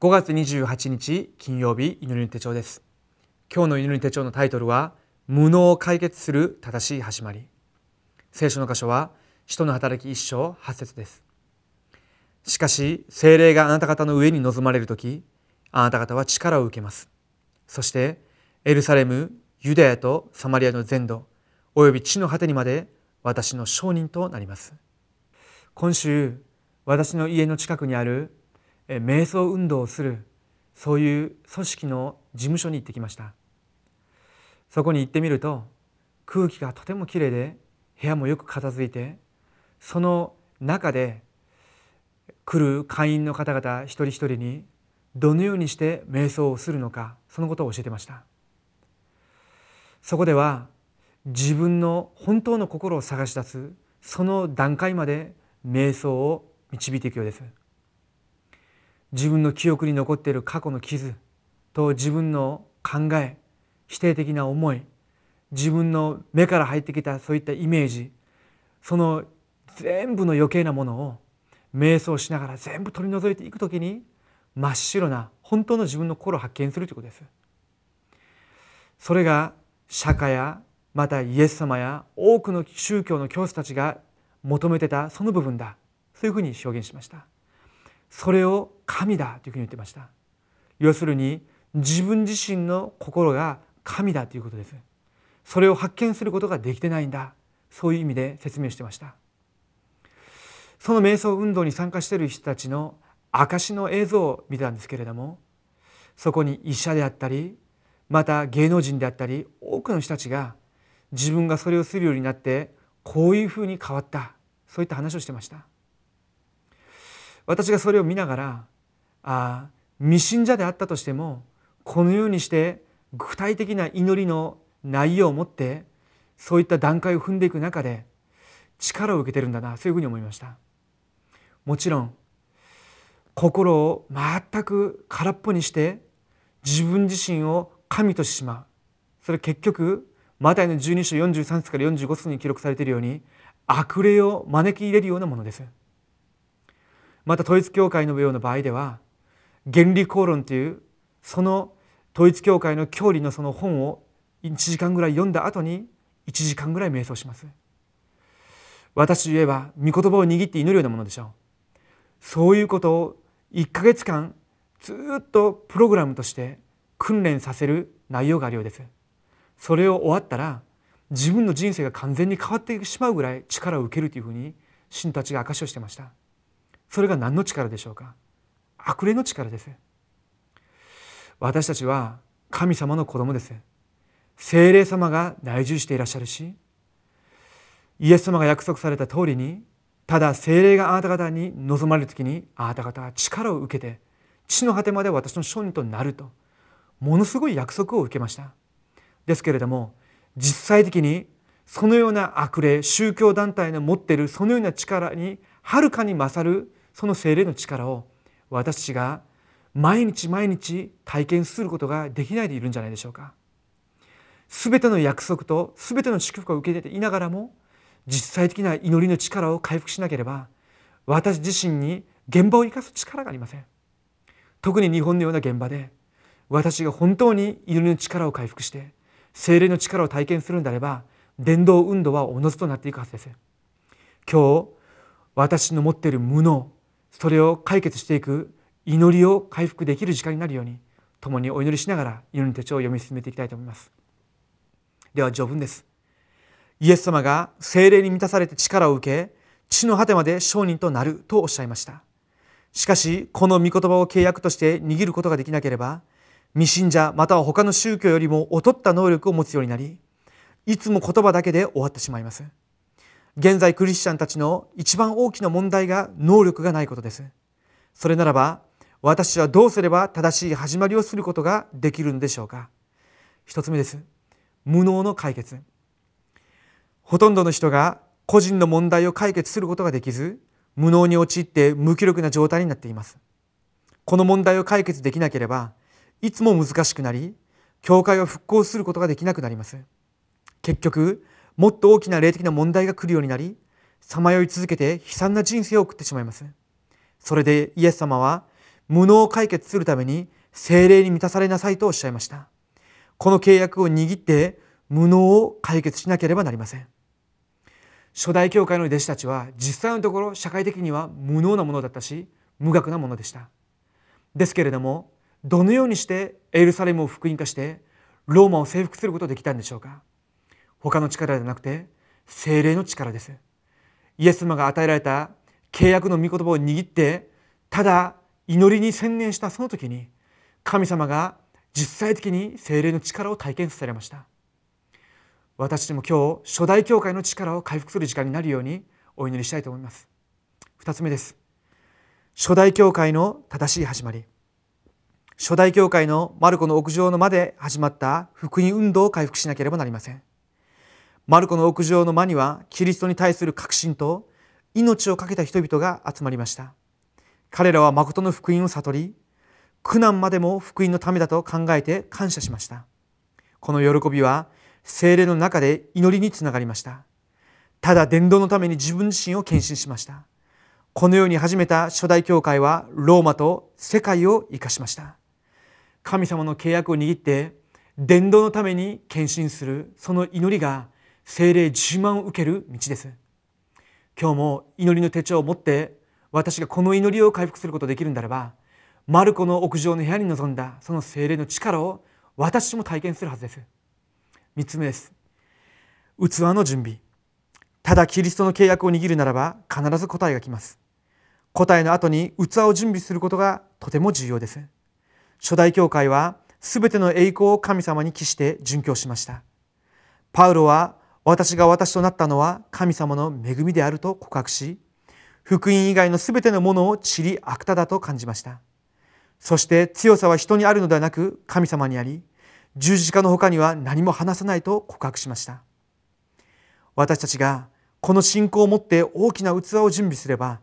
5月28日金曜日祈りの手帳です。今日の祈りの手帳のタイトルは無能を解決する正しい始まり。聖書の箇所は使徒の働き一章八節です。しかし精霊があなた方の上に臨まれる時あなた方は力を受けます。そしてエルサレムユダヤとサマリアの全土および地の果てにまで私の証人となります。今週私の家の近くにある瞑想運動をするそういう組織の事務所に行ってきました。そこに行ってみると空気がとてもきれいで部屋もよく片付いてその中で来る会員の方々一人一人にどのようにして瞑想をするのかそのことを教えてました。そこでは自分の本当の心を探し出すその段階まで瞑想を導いていくようです。自分の記憶に残っている過去の傷と自分の考え否定的な思い自分の目から入ってきたそういったイメージその全部の余計なものを瞑想しながら全部取り除いていく時に真っ白な本当の自分の心を発見するということです。それが釈迦やまたイエス様や多くの宗教の教師たちが求めてたその部分だそういうふうに表現しましたそれを神だというふうに言ってました。要するに自分自身の心が神だということです。それを発見することができてないんだ。そういう意味で説明してました。その瞑想運動に参加している人たちの証の映像を見たんですけれどもそこに医者であったりまた芸能人であったり多くの人たちが自分がそれをするようになってこういうふうに変わった。そういった話をしてました。私がそれを見ながらあ未信者であったとしてもこのようにして具体的な祈りの内容を持ってそういった段階を踏んでいく中で力を受けてるんだなそういうふうに思いました。もちろん心を全く空っぽにして自分自身を神としてしまう。それ結局マタイの12章43節から45節に記録されているように悪霊を招き入れるようなものです。また統一教会のような場合では原理公論というその統一教会の教理のその本を1時間ぐらい読んだ後に1時間ぐらい瞑想します。私といえば御言葉を握って祈るようなものでしょう。そういうことを1ヶ月間ずっとプログラムとして訓練させる内容があるようです。それを終わったら自分の人生が完全に変わってしまうぐらい力を受けるというふうに信たちが証しをしてました。それが何の力でしょうか？悪霊の力です。私たちは神様の子供です。精霊様が内住していらっしゃるしイエス様が約束された通りにただ精霊があなた方に望まれる時にあなた方は力を受けて地の果てまで私の証人となるとものすごい約束を受けました。ですけれども実際的にそのような悪霊宗教団体の持っているそのような力にはるかに勝るその精霊の力を私たちが毎日毎日体験することができないでいるんじゃないでしょうか。すべての約束とすべての祝福を受け入れていながらも実際的な祈りの力を回復しなければ私自身に現場を生かす力がありません。特に日本のような現場で私が本当に祈りの力を回復して精霊の力を体験するんであれば伝道運動はおのずとなっていくはずです。今日私の持っている無能それを解決していく祈りを回復できる時間になるように共にお祈りしながら祈りの手帳を読み進めていきたいと思います。では序文です。イエス様が精霊に満たされて力を受け地の果てまで商人となるとおっしゃいました。しかしこの御言葉を契約として握ることができなければ未信者または他の宗教よりも劣った能力を持つようになりいつも言葉だけで終わってしまいます。現在クリスチャンたちの一番大きな問題が能力がないことです。それならば私はどうすれば正しい始まりをすることができるのでしょうか一つ目です。無能の解決。ほとんどの人が個人の問題を解決することができず無能に陥って無気力な状態になっています。この問題を解決できなければいつも難しくなり教会を復興することができなくなります。結局もっと大きな霊的な問題が来るようになりさまよい続けて悲惨な人生を送ってしまいます。それでイエス様は無能を解決するために精霊に満たされなさいとおっしゃいました。この契約を握って無能を解決しなければなりません。初代教会の弟子たちは実際のところ社会的には無能なものだったし無学なものでした。ですけれどもどのようにしてエルサレムを福音化してローマを征服することができたんでしょうか。他の力ではなくて精霊の力です。イエス様が与えられた契約の御言葉を握ってただ祈りに専念したその時に神様が実際的に精霊の力を体験されました。私たちも今日初代教会の力を回復する時間になるようにお祈りしたいと思います。2つ目です。初代教会の正しい始まり。初代教会のマルコの屋上の間で始まった福音運動を回復しなければなりません。マルコの屋上の間にはキリストに対する確信と命を懸けた人々が集まりました。彼らは誠の福音を悟り苦難までも福音のためだと考えて感謝しました。この喜びは精霊の中で祈りにつながりました。ただ伝道のために自分自身を献身しました。このように始めた初代教会はローマと世界を生かしました。神様の契約を握って伝道のために献身するその祈りが精霊自慢を受ける道です今日も祈りの手帳を持って私がこの祈りを回復することができるんだればマルコの屋上の部屋に臨んだその精霊の力を私も体験するはずです3つ目です器の準備ただキリストの契約を握るならば必ず答えが来ます答えの後に器を準備することがとても重要です初代教会は全ての栄光を神様に帰して殉教しましたパウロは私が私となったのは神様の恵みであると告白し福音以外の全てのものを塵り悪多だと感じました。そして強さは人にあるのではなく神様にあり十字架の他には何も話さないと告白しました。私たちがこの信仰を持って大きな器を準備すれば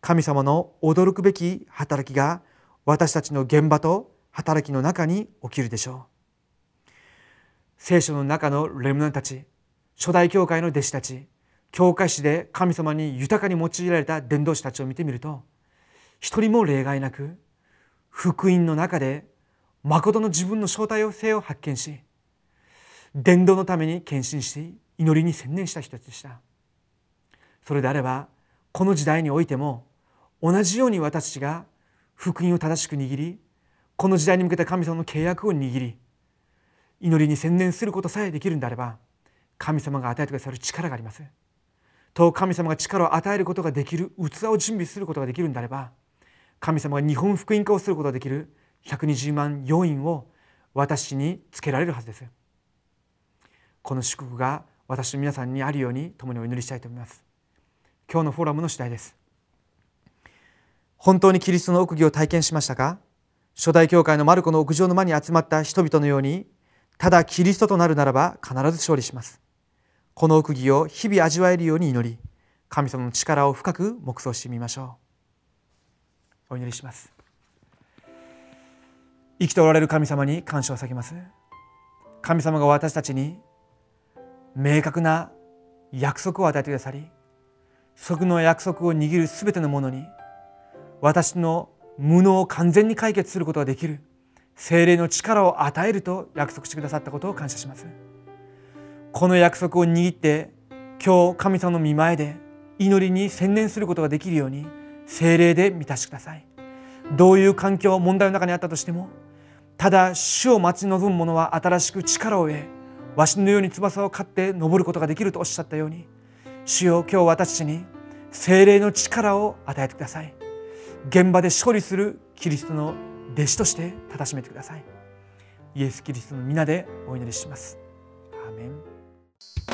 神様の驚くべき働きが私たちの現場と働きの中に起きるでしょう。聖書の中のレムナンたち初代教会の弟子たち教会史で神様に豊かに用いられた伝道師たちを見てみると一人も例外なく福音の中で誠の自分の正体性を発見し伝道のために献身し祈りに専念した人たちでした。それであればこの時代においても同じように私たちが福音を正しく握りこの時代に向けた神様の契約を握り祈りに専念することさえできるんであれば神様が与えてくださる力があります。と神様が力を与えることができる器を準備することができるんであれば神様が日本福音化をすることができる120万要員を私につけられるはずです。この祝福が私の皆さんにあるように共にお祈りしたいと思います。今日のフォーラムの次第です。本当にキリストの奥義を体験しましたか？初代教会のマルコの屋上の間に集まった人々のようにただキリストとなるならば必ず勝利します。この奥義を日々味わえるように祈り神様の力を深く黙想してみましょう。お祈りします。生きておられる神様に感謝を下げます。神様が私たちに明確な約束を与えてくださりその約束を握る全てのものに私の無能を完全に解決することができる精霊の力を与えると約束してくださったことを感謝します。この約束を握って今日神様の見前で祈りに専念することができるように精霊で満たしてください。どういう環境問題の中にあったとしてもただ主を待ち望む者は新しく力を得わしのように翼を飼って登ることができるとおっしゃったように主よ今日私たちに精霊の力を与えてください。現場で処理するキリストの弟子としてたたしめてください。イエス・キリストの皆でお祈りします。アーメン。you